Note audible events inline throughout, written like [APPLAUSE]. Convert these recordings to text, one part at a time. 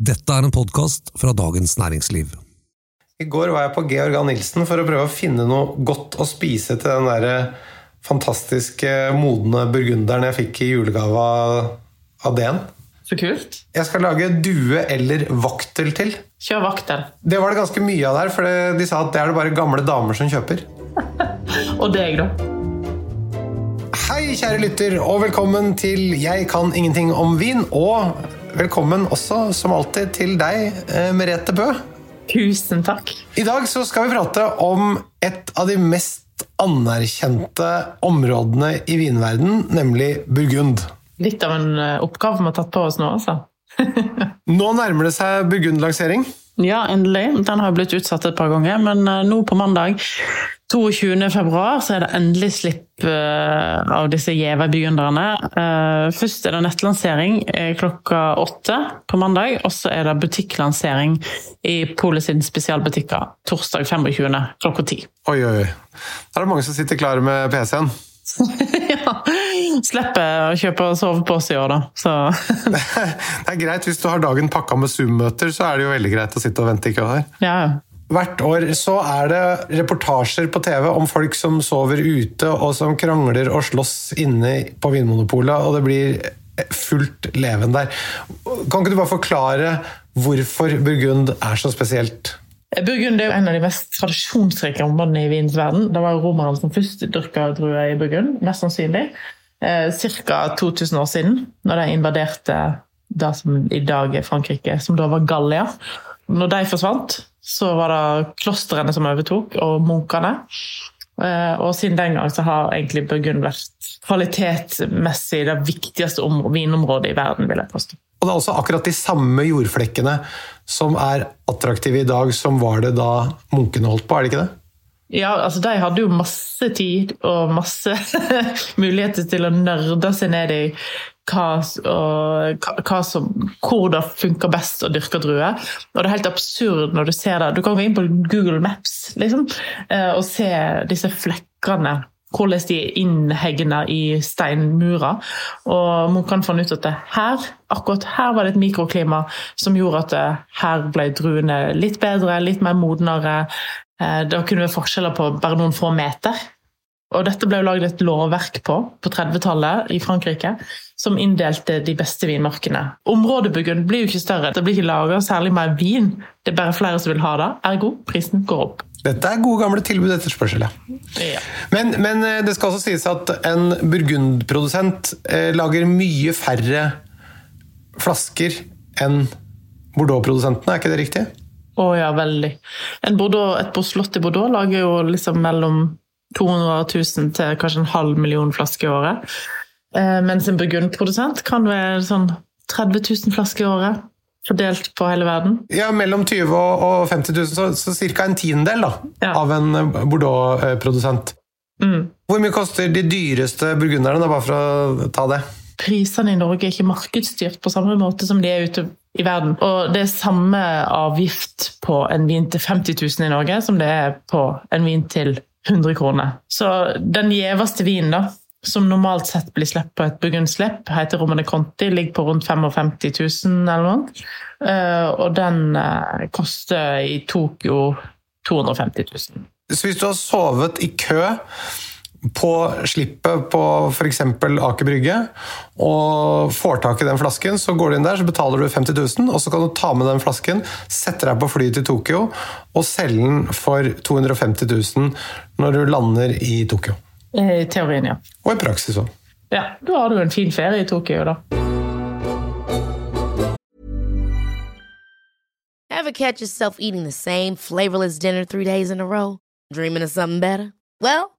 Dette er en podkast fra Dagens Næringsliv. I går var jeg på Georg A. Nilsen for å prøve å finne noe godt å spise til den der fantastiske modne burgunderen jeg fikk i julegave av DN. Så kult. Jeg skal lage due eller vaktel til. Kjør vaktel. Det var det ganske mye av der, for de sa at det er det bare gamle damer som kjøper. [LAUGHS] Og deg, da? Hei, kjære lytter, og velkommen til Jeg kan ingenting om vin. Og velkommen også, som alltid, til deg, eh, Merete Bø. Tusen takk. I dag så skal vi prate om et av de mest anerkjente områdene i vinverden, nemlig Burgund. Litt av en eh, oppgave vi har tatt på oss nå, altså. [LAUGHS] Nå nærmer det seg Burgund-lansering. Ja, endelig. Den har blitt utsatt et par ganger, men eh, nå på mandag 22. februar så er det endelig slipp uh, av disse gjeve burgunderne. Uh, først er det nettlansering klokka åtte på mandag, og så er det butikklansering i Polet sine spesialbutikker torsdag 25. klokka ti. Oi, oi, oi. Da er det mange som sitter klare med PC-en. [LAUGHS] [LAUGHS] ja. Slipper å kjøpe sovepose i år, da. Så. [LAUGHS] det er greit. Hvis du har dagen pakka med Zoom-møter, så er det jo veldig greit å sitte og vente i kø her. Ja, ja. Hvert år så er det reportasjer på TV om folk som sover ute, og som krangler og slåss inne på Vinmonopolet, og det blir fullt leven der. Kan ikke du bare forklare hvorfor Burgund er så spesielt? Burgund er jo en av de mest tradisjonsrike områdene i vinens verden. Det var romerne som først dyrka druer i Burgund, mest sannsynlig. Eh, Ca. 2000 år siden, når de invaderte det som i dag er Frankrike, som da var Gallia. Når de forsvant, så var det klostrene som overtok, og munkene. Og siden den gang så har egentlig Burgund vært kvalitetsmessig det viktigste vinområdet i verden, vil jeg påstå. Og det er også akkurat de samme jordflekkene som er attraktive i dag, som var det da munkene holdt på, er det ikke det? Ja, altså de hadde jo masse tid og masse [LAUGHS] muligheter til å nerde seg ned i hva, og, hva som, hvor det funker best å dyrke druer. Og det er helt absurd når du ser det. Du kan gå inn på Google Maps liksom, eh, og se disse flekkene. Hvordan de er innhegna i steinmurer. Og man kan finne ut at her, akkurat her var det et mikroklima som gjorde at her ble druene litt bedre, litt mer modnere. Eh, det kunne være forskjeller på bare noen få meter. Og dette ble jo laget et lovverk på på 30-tallet i Frankrike, som inndelte de beste vinmarkene. Områdebyggen blir jo ikke større, det blir ikke laga særlig mer vin. Det er bare flere som vil ha det, ergo prisen går opp. Dette er gode gamle tilbud etterspørsel, ja. ja. Men, men, det skal også sies at en burgundprodusent eh, lager mye færre flasker enn Bordeaux-produsentene, er ikke det riktig? Å oh, ja, veldig. Bordeaux, et slott i Bordeaux lager jo liksom mellom 200 000 til kanskje en halv million flasker i året. Eh, mens en burgundprodusent kan være sånn 30 000 flasker i året. Fordelt på hele verden. Ja, Mellom 20 og 50 000, så, så ca. en tiendedel da, ja. av en Bordeaux-produsent. Mm. Hvor mye koster de dyreste burgunderne, bare for å ta det? Prisene i Norge er ikke markedsstyrt på samme måte som de er ute i verden. Og det er samme avgift på en vin til 50 000 i Norge som det er på en vin til 100 kroner. Så den gjeveste vinen, da, som normalt sett blir sluppet på et burgundslipp, heter Romane Conti, ligger på rundt 55 000 eller noe. Eh, og den eh, koster i Tokyo 250 000. Så hvis du har sovet i kø på slippet på f.eks. Aker Brygge og får tak i den flasken, så går du inn der, så betaler du 50 000, og så kan du ta med den flasken, sette deg på flyet til Tokyo og selge den for 250 000 når du lander i Tokyo. I teorien, ja. Og i praksis òg. Ja, da har du en fin ferie i Tokyo, da. Ever catch yourself eating the same flavorless dinner three days in a row? Dreaming of something better? Well,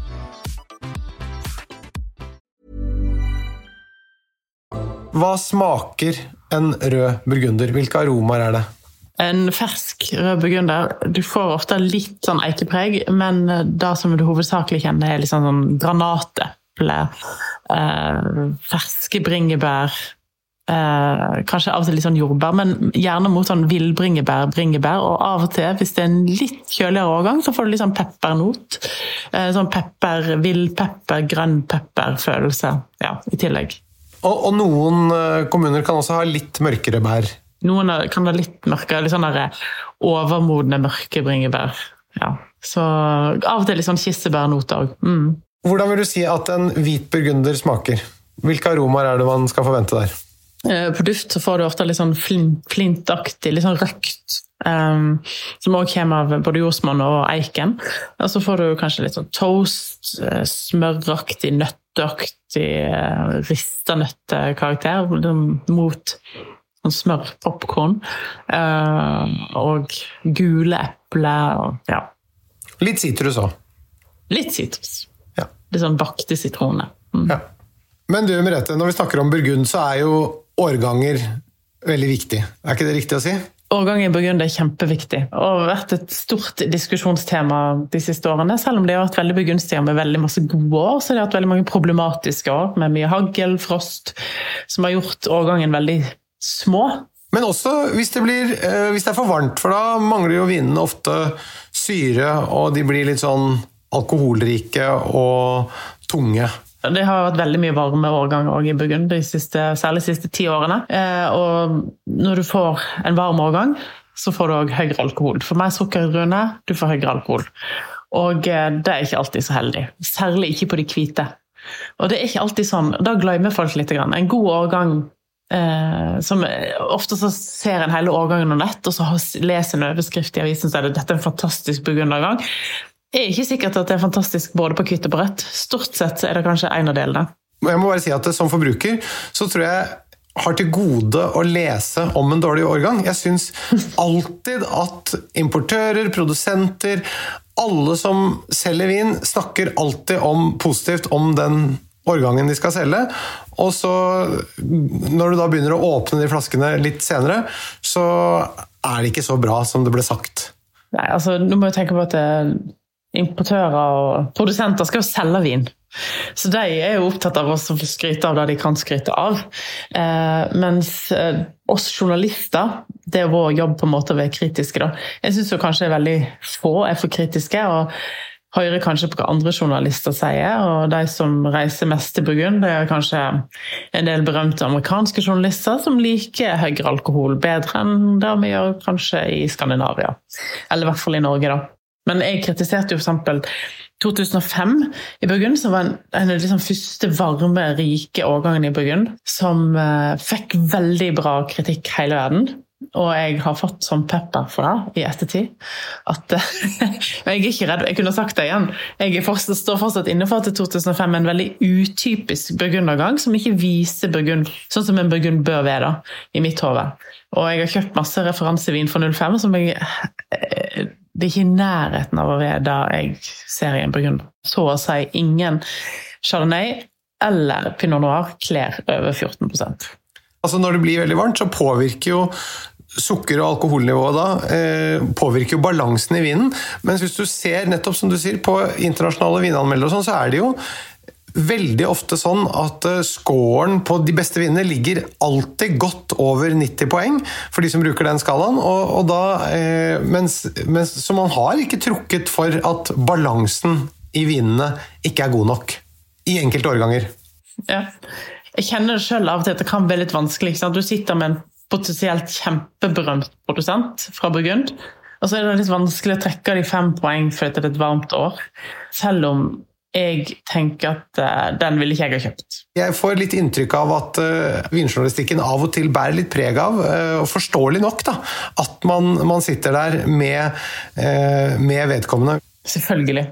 Hva smaker en rød burgunder? Hvilke aromaer er det? En fersk rød burgunder Du får ofte litt sånn eikepreg, men det som du hovedsakelig kjenner, er liksom sånn granateple, eh, ferske bringebær eh, Kanskje av og til litt sånn jordbær, men gjerne mot sånn villbringebær, bringebær. Og av og til, hvis det er en litt kjøligere årgang, så får du litt sånn peppernot. Eh, sånn pepper, villpepper, grønn pepper-følelse ja, i tillegg. Og, og noen eh, kommuner kan også ha litt mørkere bær. Noen kan ha litt mørkere, litt sånn der overmodne mørke bringebær. Ja. Så av og til litt sånn kirsebærnoter òg. Mm. Hvordan vil du si at en hvit burgunder smaker? Hvilke aromaer er det man skal forvente der? Eh, på duft så får du ofte litt sånn flint, flintaktig, litt sånn røkt. Um, som òg kommer av både jordsmonn og eiken. Og så får du kanskje litt sånn toast, eh, smøraktig, nøtteaktig, uh, rista nøttekarakter mot sånn smør, popkorn. Uh, og gule epler og ja. Litt sitrus òg. Litt sitrus. Ja. Litt sånn bakte sitroner. Mm. Ja. Men du Merete, når vi snakker om burgund, så er jo årganger veldig viktig. Er ikke det riktig å si? Årgang i Burgund er kjempeviktig og har vært et stort diskusjonstema de siste årene. Selv om det har vært veldig begunstiget med veldig masse gode år, så det har vært veldig mange problematiske år med mye hagl, frost, som har gjort årgangen veldig små. Men også hvis det, blir, eh, hvis det er for varmt, for da mangler jo vinene ofte syre, og de blir litt sånn alkoholrike og tunge. Det har vært veldig mye varme årganger i Burgund, siste, særlig de siste ti årene. Eh, og når du får en varm årgang, så får du òg høyere alkohol. For mer sukker i druene, du får høyere alkohol. Og eh, det er ikke alltid så heldig. Særlig ikke på de hvite. Og det er ikke alltid sånn. Da glemmer folk litt. En god årgang eh, som Ofte så ser en hele årgangen under nett, og så leser en overskrift i avisen så er det dette er en fantastisk burgundergang. Er ikke sikkert at det er fantastisk både på hvitt og på rødt. Stort sett er det kanskje en av delene. Jeg må bare si at Som forbruker så tror jeg har til gode å lese om en dårlig årgang. Jeg syns [LAUGHS] alltid at importører, produsenter, alle som selger vin, snakker alltid om positivt om den årgangen de skal selge. Og så, når du da begynner å åpne de flaskene litt senere, så er det ikke så bra som det ble sagt. Nei, altså, nå må jeg tenke på at det importører og produsenter skal jo selge vin. Så de er jo opptatt av å skryte av det de kan skryte av. Eh, mens eh, oss journalister, det er vår jobb på en måte å være kritiske. Da. Jeg syns kanskje veldig få er for kritiske. og hører kanskje på hva andre journalister sier, og de som reiser mest til Burgund, det er kanskje en del berømte amerikanske journalister som liker høyere alkohol bedre enn det vi gjør kanskje i Skandinavia. Eller i hvert fall i Norge, da. Men jeg kritiserte jo eksempel 2005 i Burgund, som var en, en av de liksom første varme, rike årgangene i Burgund, som uh, fikk veldig bra kritikk hele verden. Og jeg har fått sånn pepper for det i ettertid. At, [LAUGHS] jeg er ikke redd, jeg kunne sagt det igjen. Jeg fortsatt, står fortsatt inne for at 2005 er en veldig utypisk burgundergang, som ikke viser Burgund sånn som en burgund bør være, da, i mitt hode. Og jeg har kjøpt masse referansevin for 05 som jeg eh, det er ikke i nærheten av å være det jeg ser i en burgunder. Så å si ingen chardonnay eller pinot noir kler over 14% Altså Når det blir veldig varmt, så påvirker jo sukker- og alkoholnivået da eh, påvirker jo balansen i vinen. Mens hvis du ser nettopp som du sier, på internasjonale vinanmeldere, sånn, så er det jo veldig ofte sånn at eh, scoren på de beste vinene ligger alltid godt over 90 poeng for de som bruker den skalaen. Og, og da, eh, mens, mens, så man har ikke trukket for at balansen i vinene ikke er god nok i enkelte årganger. Ja. Jeg kjenner det sjøl av og til at det kan bli litt vanskelig. Du sitter med en potensielt kjempeberømt produsent fra Burgund, og så er det litt vanskelig å trekke de fem poeng fordi det er et varmt år. Selv om jeg tenker at uh, den ville ikke jeg ha kjøpt. Jeg får litt inntrykk av at uh, vinjournalistikken av og til bærer litt preg av, uh, og forståelig nok, da, at man, man sitter der med, uh, med vedkommende. Selvfølgelig.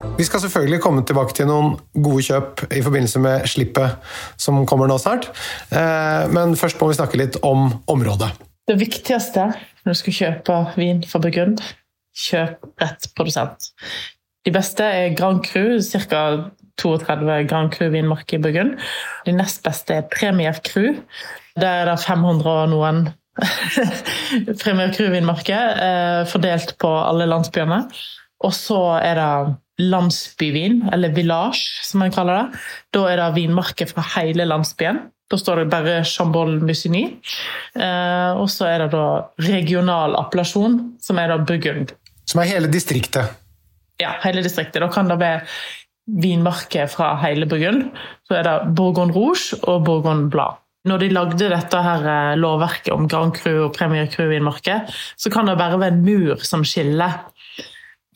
Vi skal selvfølgelig komme tilbake til noen gode kjøp i forbindelse med slippet som kommer nå snart. Eh, Men først må vi snakke litt om området. Det viktigste når du skal kjøpe vin fra Burgund, kjøp rett produsent. De beste er Grand Cru, ca. 32 Grand Cru-vinmarker i Burgund. De nest beste er Premier Cru. Der er det 500 og noen [LAUGHS] Premier Cru-vinmarker, eh, fordelt på alle landsbyene. Og så er det landsbyvin, eller village, som man kaller det. Da er det vinmarker fra hele landsbyen. Da står det bare Chambol Musigny. Eh, og så er det da regional appellasjon, som er da Burgund. Som er hele distriktet. Ja, hele distriktet. Da kan det være vinmarker fra hele Burgund. Så er det Bourgogne Rouge og Bourgogne Blad. Når de lagde dette her eh, lovverket om Grand Cru og Premier Cru-vinmarker, så kan det bare være en mur som skiller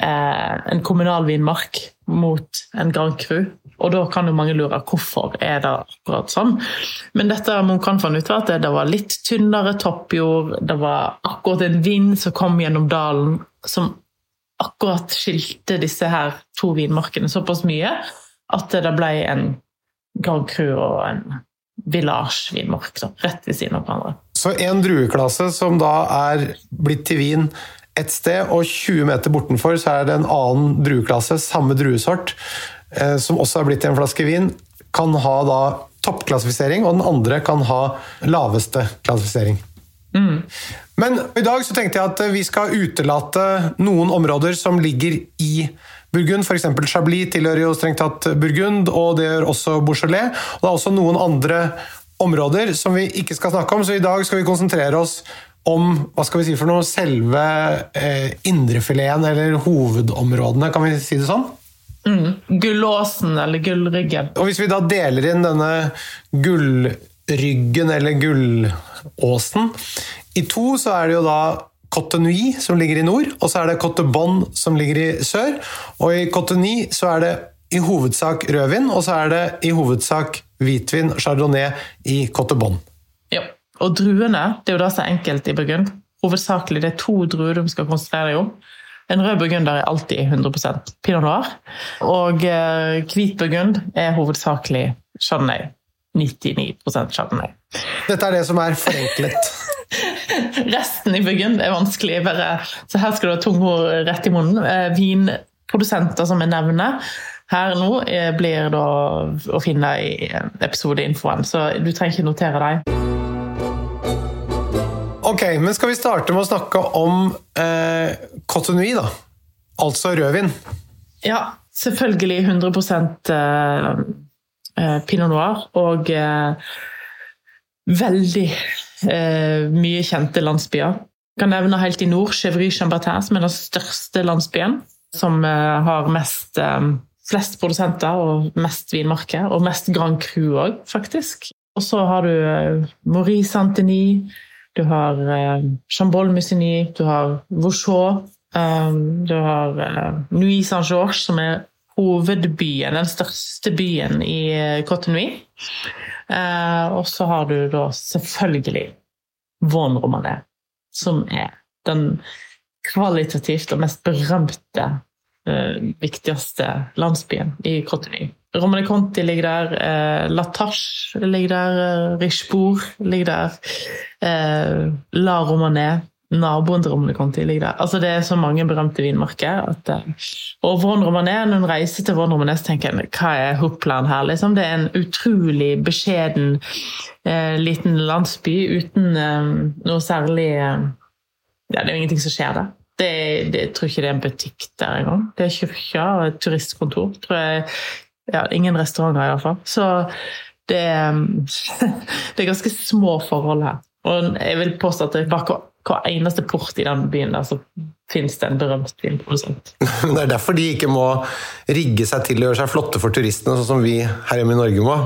eh, en kommunal vinmark mot en Grand Cru. Og da kan jo mange lure hvorfor er det akkurat sånn. Men dette Munkan fant ut at det var litt tynnere toppjord, det var akkurat en vind som kom gjennom dalen som akkurat skilte disse her to vinmarkene såpass mye at det ble en Grand Cru og en Village-vinmark rett ved siden av hverandre. Så en drueklasse som da er blitt til vin et sted, og 20 meter bortenfor så er det en annen drueklasse, samme druesort, eh, som også er blitt til en flaske vin, kan ha da toppklassifisering, og den andre kan ha laveste klassifisering. Men i dag så tenkte jeg at vi skal utelate noen områder som ligger i Burgund. F.eks. Chablis tilhører jo strengt tatt Burgund, og det gjør også Beaujolais. Og det er også noen andre områder som vi ikke skal snakke om, så i dag skal vi konsentrere oss om hva skal vi si for noe, selve eh, indrefileten, eller hovedområdene, kan vi si det sånn? Gullåsen eller gullryggen. Og hvis vi da deler inn denne gullryggen, eller gullåsen, i to, så er det jo da Cote Nuit som ligger i nord, og så er det Cote Bon som ligger i sør. Og i Cote Nuit så er det i hovedsak rødvin, og så er det i hovedsak hvitvin, chardonnay, i Cote Bon. Ja. Og druene, det er jo det som er enkelt i Burgund. Hovedsakelig det er to druer du skal konsentrere deg om. En rød burgunder er alltid 100 pinot noir. Og eh, hvit burgund er hovedsakelig chardonnay. 99% chardonnay. Dette er det som er forenklet. [LAUGHS] Resten i Burgund er vanskelig. Bare, så her skal du ha tunga rett i munnen. Eh, vinprodusenter som jeg nevner her nå, eh, blir da å finne i episodeinfoen, så du trenger ikke notere dem. Ok, men skal vi starte med å snakke om eh, Cote da? Altså rødvin. Ja, selvfølgelig 100 eh, eh, pinot noir. Og eh, veldig eh, mye kjente landsbyer. Jeg kan nevne helt i nord Chevry-Chambertin, som er den største landsbyen. Som eh, har mest, eh, flest produsenter og mest vinmarker. Og mest Grand Cru òg, faktisk. Og så har du eh, Maurice Santini, du har eh, Chambol Musigny, du har Vauchot, eh, du har eh, Nuit Saint-Georges, som er hovedbyen, den største byen i eh, Cotonou. Eh, og så har du da selvfølgelig Von Romané, som er den kvalitativt og mest berømte, eh, viktigste landsbyen i Cotonou. Romane Conti ligger der, eh, Latache ligger der, eh, Richebourg ligger der, eh, La Romané, naboen til Romane Conti ligger der. Altså Det er så mange berømte vinmarker. At, eh, og Von Romané, når en reiser til Von Romané, så tenker en hva er Hopland her? Liksom? Det er en utrolig beskjeden eh, liten landsby uten eh, noe særlig eh, ja, Det er jo ingenting som skjer der. Det, det, jeg tror ikke det er en butikk der engang. Det er kirka og et turistkontor. tror jeg ja, ingen restauranter, i hvert fall. Så det, [LAUGHS] det er ganske små forhold her. Og jeg vil påstå at det bak hver eneste port i den byen der, så finnes det en berømt vinprodusent. [LAUGHS] Det er derfor de ikke må rigge seg til å gjøre seg flotte for turistene, sånn som vi her hjemme i Norge må.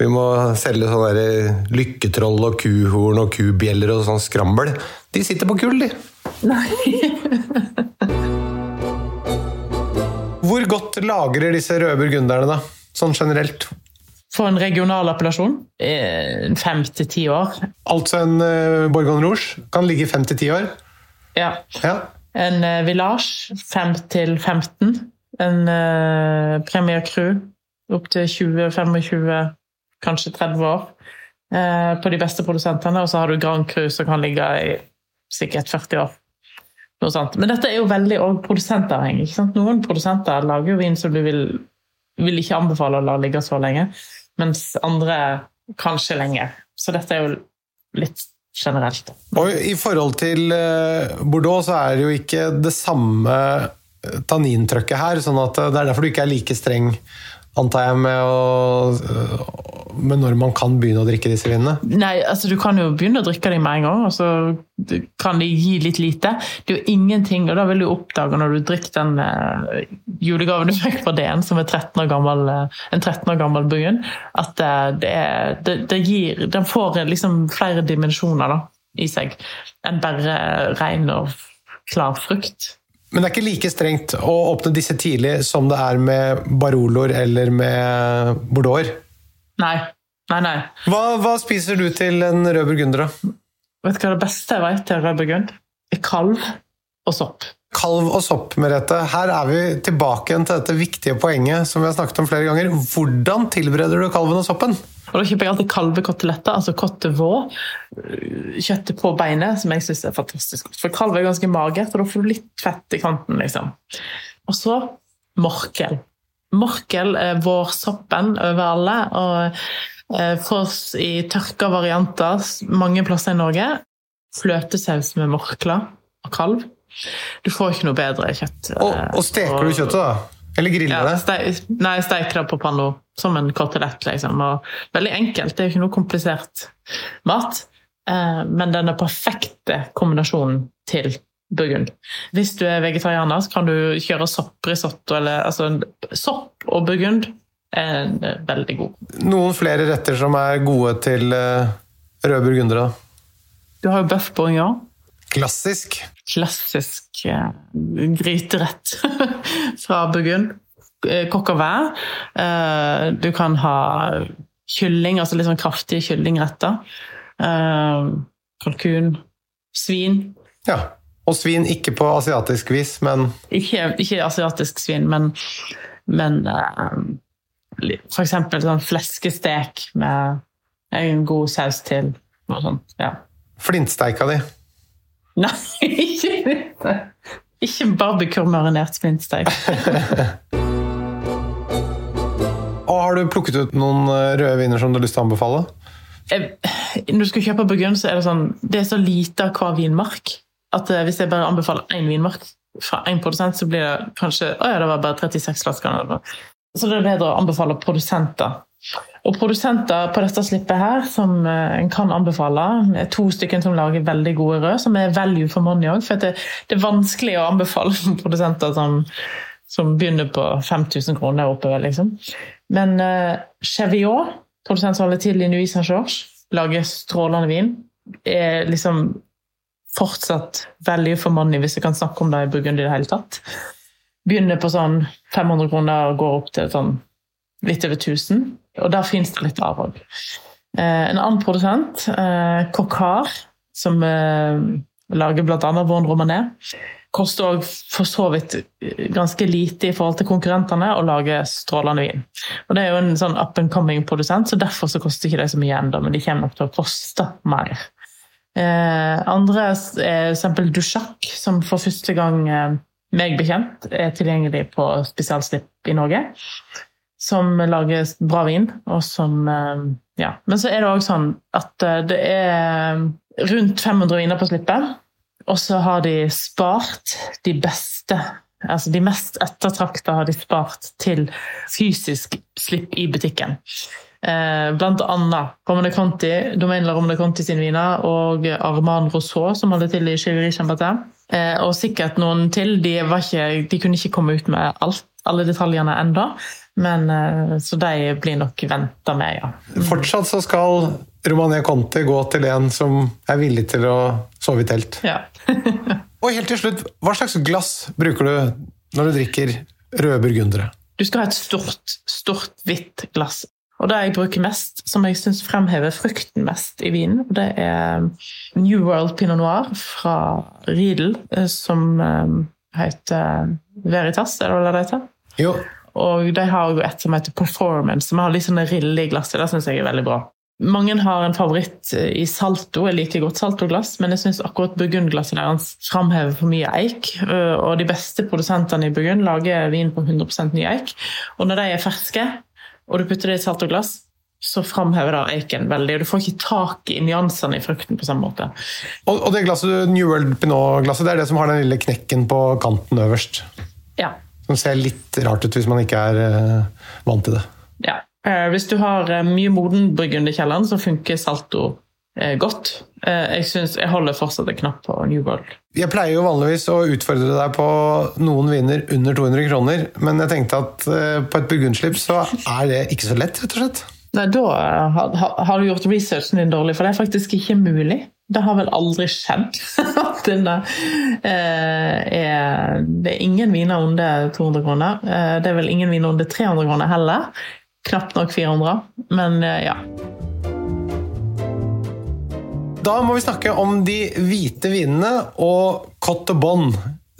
Vi må selge sånne lykketroll og kuhorn og kubjeller og sånn skrammel. De sitter på kull, de. Nei. [LAUGHS] Hvor godt lagrer disse røde burgunderne, da? Sånn generelt. For en regional appellasjon fem til ti år. Altså en uh, Bourgogne Rouge kan ligge fem til ti år. Ja. Ja. En uh, Village 5 til 15. En uh, Premier Crew opp til 20-25, kanskje 30 år. uh, på de beste produsentene. Og så har du Grand Cru som kan ligge i sikkert 40 år. Noe sånt. Men dette er jo veldig produsentavhengig. Noen produsenter lager jo vin som du vil, vil ikke anbefale å la ligge så lenge, mens andre kanskje lenger. Så dette er jo litt generelt. Og i forhold til eh, Bordeaux så er det jo ikke det samme eh, tannintrykket her, sånn at det er derfor du ikke er like streng, antar jeg, med, å, med når man kan begynne å drikke disse vinene. Nei, altså Du kan jo begynne å drikke dem med en gang, og så kan de gi litt lite. Det er jo ingenting, og da vil du oppdage når du drikker den eh, julegaven du fikk fra DN, som er 13 år gammel, eh, en 13 år gammel burgund, at eh, det, er- det, det gir Den får liksom flere dimensjoner da, i seg enn bare ren og klar frukt. Men det er ikke like strengt å åpne disse tidlig som det er med Baroloer eller med Bordeaux? Nei. Nei, nei. Hva, hva spiser du til en rød burgunder, da? Vet du hva det beste jeg vet til rød burgund? Kalv og sopp. Kalv og sopp, Merete. Her er vi tilbake til dette viktige poenget som vi har snakket om flere ganger. Hvordan tilbereder du kalven og soppen? Og Da kjøper jeg alltid kalvekoteletter, altså kottevå. Kjøttet på beinet, som jeg syns er fantastisk godt. For kalv er ganske magert, og da får du litt fett i kanten. liksom. Og så morkel. Morkel er vårsoppen over alle. og eh, Fås i tørka varianter mange plasser i Norge. Fløtesaus med morkler og kalv. Du får ikke noe bedre kjøtt. Og, eh, og steker du kjøttet, da? Eller griller ja, det? ste nei, steker det på panna som en kotelett. Liksom. Og veldig enkelt, det er jo ikke noe komplisert mat. Eh, men den er perfekte kombinasjonen til burgund. Hvis du er vegetarianer, så kan du kjøre sopprisotto. Eller, altså, sopp og burgund er eh, veldig god. Noen flere retter som er gode til uh, røde burgundere? Du har jo bøff bourguignon. Klassisk. Klassisk eh, gryterett [LAUGHS] fra Burgund. Coq au vin. Du kan ha kylling, altså litt sånn kraftige kyllingretter. Eh, kalkun. Svin. Ja. Og svin ikke på asiatisk vis, men Ikke, ikke asiatisk svin, men, men eh, for eksempel sånn fleskestek med en god saus til. Og sånt, ja. flintsteika di. Nei, ikke Ikke barbecue-marinert flintsteik. [LAUGHS] Og har du plukket ut noen eh, røde viner som du har lyst til å anbefale? Når du skal kjøpe burgund, så er det sånn Det er så lite av hver vinmark at eh, hvis jeg bare anbefaler én vinmark, fra én produsent, så blir det kanskje Å ja, det var bare 36 flasker. Så det er bedre å anbefale produsenter. Og produsenter på dette slippet her, som eh, en kan anbefale, er to stykker som lager veldig gode rød, som er value for money òg. For det, det, er vanskelig å anbefale [LAUGHS] produsenter som, som begynner på 5000 kroner oppover, liksom. Men uh, Cheviot, produsent som holder til i Nuit Saint-Georges, lager strålende vin. Er liksom fortsatt value for money, hvis jeg kan snakke om det i Burgund i det hele tatt. Begynner på sånn 500 kroner og går opp til sånn litt over 1000. Og der fins det litt av òg. Eh, en annen produsent, eh, Kokar, som eh, lager bl.a. Von Romanet, koster òg for så vidt ganske lite i forhold til konkurrentene å lage strålende vin. Og Det er jo en sånn up and coming produsent, så derfor så koster ikke de så mye ennå, men de kommer nok til å koste mer. Andre er f.eks. Dusjak, som for første gang meg bekjent er tilgjengelig på spesialslipp i Norge som lager bra vin, og som eh, Ja. Men så er det òg sånn at eh, det er rundt 500 viner på slippet, og så har de spart de beste Altså de mest ettertrakta har de spart til fysisk slipp i butikken. Eh, blant annet Romane Conti, Domaine Romane Conti sine viner og Arman Rousseau, som holder til i Chiveri Chambertin. Og sikkert noen til. De, ikke, de kunne ikke komme ut med alt, alle detaljene enda, men, eh, så de blir nok venta med, ja. Mm. Fortsatt så skal Romania Conti gå til en som er villig til å sove i telt. Ja. [LAUGHS] og helt til slutt, hva slags glass bruker du når du drikker røde burgundere? Du skal ha et stort, stort, hvitt glass. Og det jeg bruker mest, som jeg syns fremhever frukten mest i vinen, det er New World Pinot Noir fra Riedel, eh, som eh, heter Veritas, er det det det heter? Jo. Og de har jo et som heter Performance, som har litt sånne riller i glasset. Det syns jeg er veldig bra. Mange har en favoritt i salto. Jeg liker godt saltoglass, men jeg syns akkurat burgundglasset deres framhever for mye eik. Og de beste produsentene i Burgund lager vin på 100% ny eik. Og når de er ferske, og du putter det i saltoglass, så framhever da eiken veldig. og Du får ikke tak i nyansene i frukten på samme måte. Og, og det glasset, New World Pinot-glasset det er det som har den lille knekken på kanten øverst? Ja. Som ser litt rart ut hvis man ikke er uh, vant til det. Ja. Uh, hvis du har uh, mye moden burgund i kjelleren, så funker salto godt. Jeg, synes, jeg holder fortsatt en knapp på New World. Jeg pleier jo vanligvis å utfordre deg på noen viner under 200 kroner, men jeg tenkte at på et burgundslipp så er det ikke så lett, rett og slett. Nei, Da har, har du gjort researchen din dårlig, for det er faktisk ikke mulig. Det har vel aldri skjedd [LAUGHS] at denne eh, er Det er ingen viner under 200 kroner. Eh, det er vel ingen viner under 300 kroner heller. Knapt nok 400, men eh, ja. Da må vi snakke om de hvite vinene og Cotte Bon.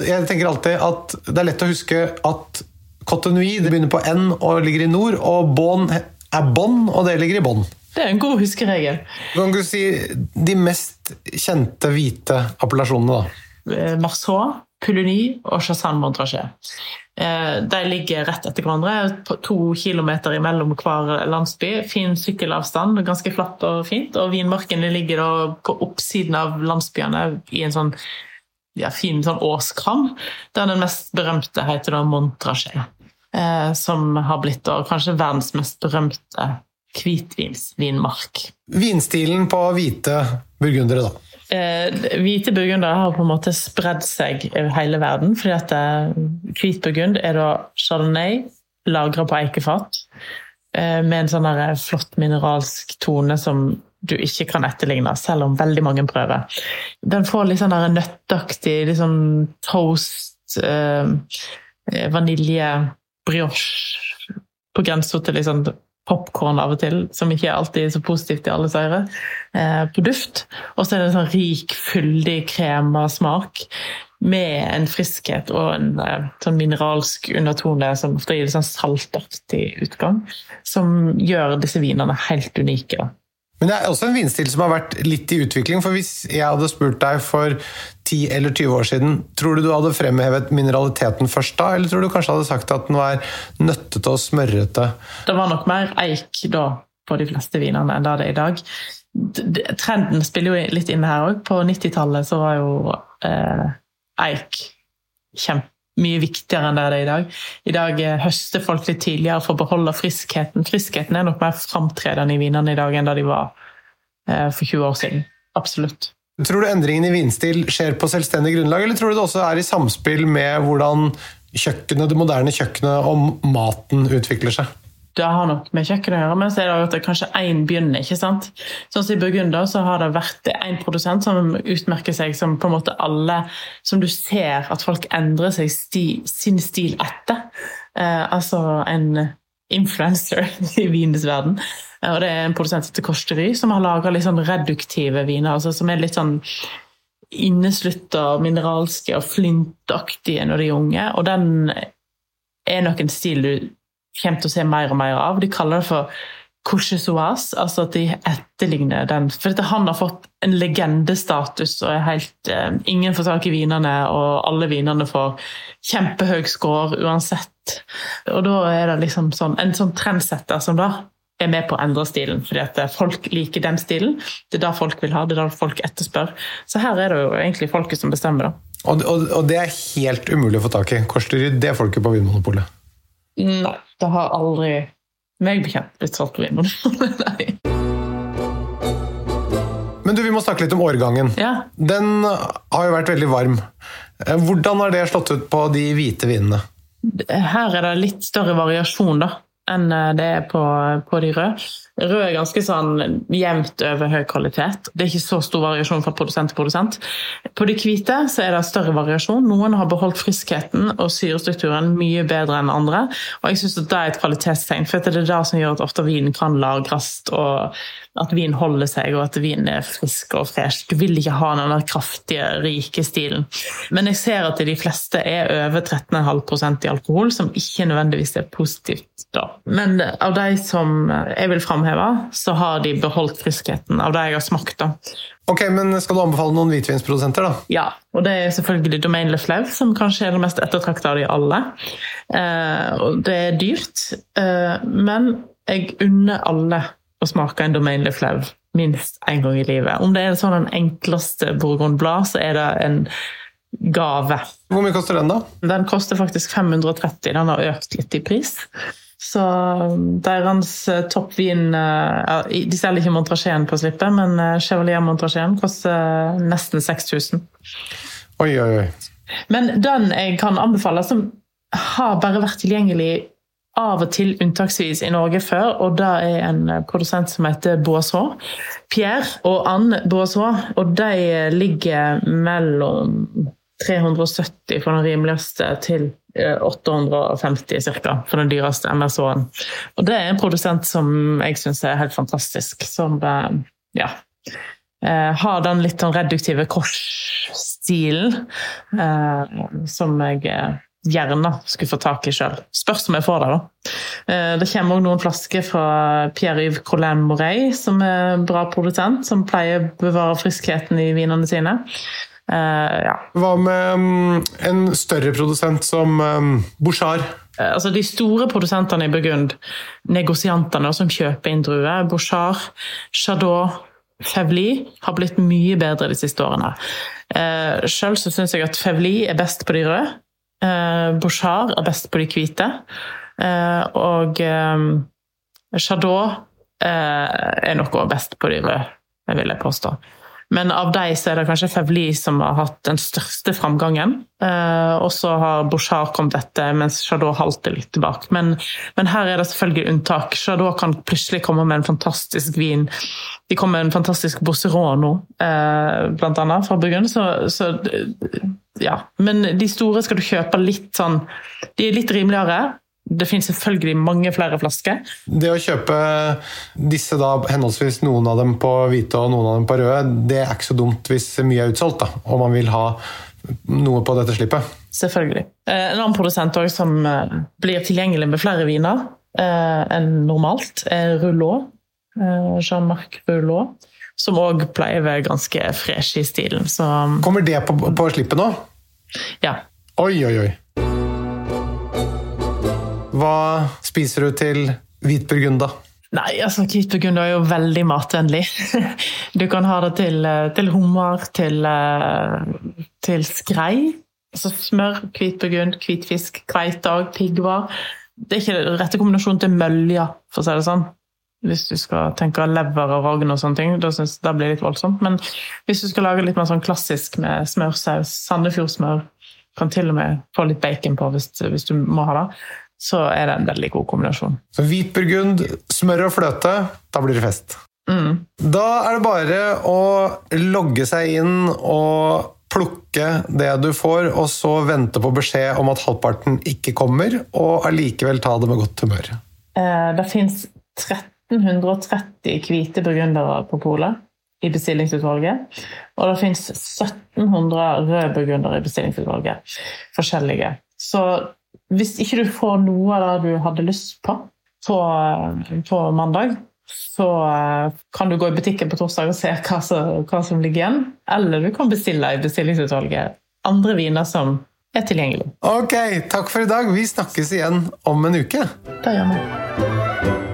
Jeg tenker alltid at det er lett å huske at Cotte Nui begynner på N og ligger i nord, og Bon er Bonn, og det ligger i bånn. Det er en god huskeregel. Kan du si de mest kjente hvite appellasjonene, da? Eh, Marceau, Pouligny og Chassagne Montrachet. Eh, de ligger rett etter hverandre, to kilometer imellom hver landsby. Fin sykkelavstand, ganske flatt og fint. Og vinmarkene ligger på oppsiden av landsbyene i en sånn ja, fin sånn åskram, der den mest berømte heter da Montrachet. Eh, som har blitt da, kanskje verdens mest berømte hvitvinsvinmark. Vinstilen på hvite burgundere, da? Eh, hvite burgundere har på en måte spredd seg over hele verden. fordi at eh, Hvit burgund er da chardonnay lagra på eikefat eh, med en sånn flott mineralsk tone som du ikke kan etterligne, selv om veldig mange prøver. Den får litt sånn nøttaktig, litt sånn toast, eh, vanilje, brioche på grensa til liksom popkorn av og til, som ikke er alltid så positivt i alle seire, eh, på duft. Og så er det en sånn rik, fyldig krema-smak med en friskhet og en eh, sånn mineralsk undertone som ofte gir litt sånn saltaktig utgang, som gjør disse vinene helt unike. Men det er også en vinstil som har vært litt i utvikling. For hvis jeg hadde spurt deg for 10 eller 20 år siden, tror du du hadde fremhevet mineraliteten først da, eller tror du kanskje hadde sagt at den var nøttete og smørrete? Det var nok mer eik da på de fleste vinene enn det er i dag. Trenden spiller jo litt inn her òg. På 90-tallet så var jo eh, eik kjempe mye viktigere enn det er i dag. I dag eh, høster folk litt tidligere for å beholde friskheten. Friskheten er nok mer framtredende i vinene i dag enn da de var eh, for 20 år siden. Absolutt. Tror du endringen i vinstil skjer på selvstendig grunnlag, eller tror du det også er i samspill med hvordan kjøkkenet, det moderne kjøkkenet og maten utvikler seg? Det har nok med kjøkkenet å gjøre, men så er det at det kanskje én begynner. ikke sant? Sånn som I Burgunder har det vært én produsent som utmerker seg som på en måte alle Som du ser at folk endrer seg sti, sin stil etter. Eh, altså en influencer [LAUGHS] i vinens verden. Og det er en produsent som heter Kosteri, som har laga litt sånn reduktive viner. altså Som er litt sånn inneslutta, mineralske og flintaktige når de er unge. Og den er nok en stil du kommer til å se mer og mer av. De kaller det for courgesoise, altså at de etterligner den. For han har fått en legendestatus og er helt eh, Ingen får tak i vinene, og alle vinene får kjempehøy score uansett. Og da er det liksom sånn, en sånn trendsetter som da er med på å endre stilen, fordi at folk liker den stilen. Det er det folk vil ha, det er det folk etterspør. Så her er det jo egentlig folket som bestemmer, da. Og, og, og det er helt umulig å få tak i. Korsdyr, det er folket på Vinmonopolet. Nei, det har aldri meg bekjent blitt solgt på Vinmonopolet. [LAUGHS] Men du, vi må snakke litt om årgangen. Ja. Den har jo vært veldig varm. Eh, hvordan har det slått ut på de hvite vinene? Her er det litt større variasjon, da enn eh, det er på, på, de røde. Rød er ganske sånn jevnt over høy kvalitet. Det er ikke så stor variasjon fra produsent til produsent. På de hvite så er det større variasjon. Noen har beholdt friskheten og syrestrukturen mye bedre enn andre. Og jeg syns det er et kvalitetstegn, for det er det som gjør at ofte vinen kan lagres, og at vin holder seg, og at vinen er frisk og fresh. Du vil ikke ha den kraftige, rike stilen. Men jeg ser at de fleste er over 13,5% i alkohol, som ikke nødvendigvis er positivt. da. Men av de som jeg vil framheve, så har de beholdt friskheten av det jeg har smakt. da. Ok, men Skal du anbefale noen hvitvinsprodusenter? da? Ja, og det er selvfølgelig Domaine Le Flau, som kanskje er det mest ettertrakta av de alle. Eh, og det er dyrt, eh, men jeg unner alle å smake en Domaine Le Flau minst én gang i livet. Om det er sånn den enkleste Bourgogne Blad, så er det en gave. Hvor mye koster den, da? Den koster faktisk 530. Den har økt litt i pris. Så deres eh, toppvin eh, De selger ikke Montrachet på slippet, men eh, Chevalier Montrachet koster nesten 6000. Oi, oi, oi. Men den jeg kan anbefale, som har bare vært tilgjengelig av og til unntaksvis i Norge før, og det er en produsent som heter Boisson. Pierre og Anne Boisson, og de ligger mellom 370 for den rimeligste til 850 eh, ca. for den dyreste MSO-en. Og det er en produsent som jeg syns er helt fantastisk. Som eh, ja, eh, har den litt sånn reduktive korsstilen som jeg gjerne skulle få tak i sjøl. Spørs om jeg får det, da. Det kommer òg noen flasker fra Pierre-Yves Colin Morey, som er en bra produsent, som pleier å bevare friskheten i vinene sine. Uh, ja. Hva med um, en større produsent som um, Bouchard? Uh, altså De store produsentene i Burgund, negosiantene som kjøper inn druer, Bouchard, Chardot, Fevli, har blitt mye bedre de siste årene. Uh, Sjøl syns jeg at Fevli er best på de røde. Uh, Bouchard er best på de hvite. Uh, og um, Chardot uh, er noe best på de røde, vil jeg påstå. Men av de så er det kanskje Fevli som har hatt den største framgangen. Eh, og så har Bouchard kommet etter, mens Chardot halter litt tilbake. Men, men, her er det selvfølgelig unntak. Chardot kan plutselig komme med en fantastisk vin. De kom med en fantastisk Bosseron nå, eh, blant annet, fra Burgund. Så, så ja. Men de store skal du kjøpe litt sånn De er litt rimeligere. Det finnes selvfølgelig mange flere flasker. Det å kjøpe disse da, henholdsvis noen av dem på hvite og noen av dem på røde, det er ikke så dumt hvis mye er utsolgt, da, og man vil ha noe på dette slippet. Selvfølgelig. Eh, en annen produsent som eh, blir tilgjengelig med flere viner eh, enn normalt, er Rouleau. Jean-Marc Rouleau. Som òg pleier å være ganske fresh i stilen. Så... Kommer det på, på slippet nå? Ja. Oi, oi, oi. Hva spiser du til hvitburgund, da? Nei, altså Hvitburgund er jo veldig matvennlig. [LAUGHS] Du kan ha det til, til hummer, til, til skrei. Altså smør, hvit burgund, hvitfisk, kveite og piggvar. Det er ikke den rette kombinasjonen til mølja, for å si det sånn. Hvis du skal tenke lever og rogn og sånne ting, da synes det blir litt voldsomt. Men hvis du skal lage litt mer sånn klassisk med smørsaus, Sandefjordsmør, kan til og med få litt bacon på hvis, hvis du må ha det, så er det en veldig god kombinasjon. Så hvit burgund, smør og fløte, da blir det fest. Mm. Da er det bare å logge seg inn og plukke det du får, og så vente på beskjed om at halvparten ikke kommer, og allikevel ta det med godt humør. Eh, det fins 1330 hvite burgundere på polet i bestillingsutvalget. Og det fins 1700 røde burgundere i bestillingsutvalget. Forskjellige. Så hvis ikke du får noe av det du hadde lyst på på, på mandag, så eh, kan du gå i butikken på torsdag og se hva som, hva som ligger igjen. Eller du kan bestille i bestillingsutvalget andre viner som er tilgjengelig. Ok, takk for i dag. Vi snakkes igjen om en uke. Det gjør vi.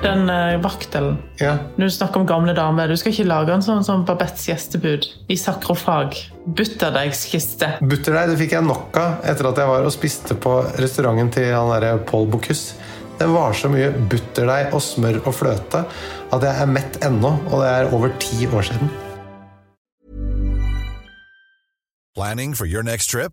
Den uh, vaktelen Ja. Når du snakker om gamle damer, du skal ikke lage en sånn som Babettes gjestebud i sakrofag. Butterdeigskiste. Butterdeig det fikk jeg nok av etter at jeg var og spiste på restauranten til han der Paul Bocuse. Det var så mye butterdeig og smør og fløte at jeg er mett ennå, og det er over ti år siden. Planning for your next trip?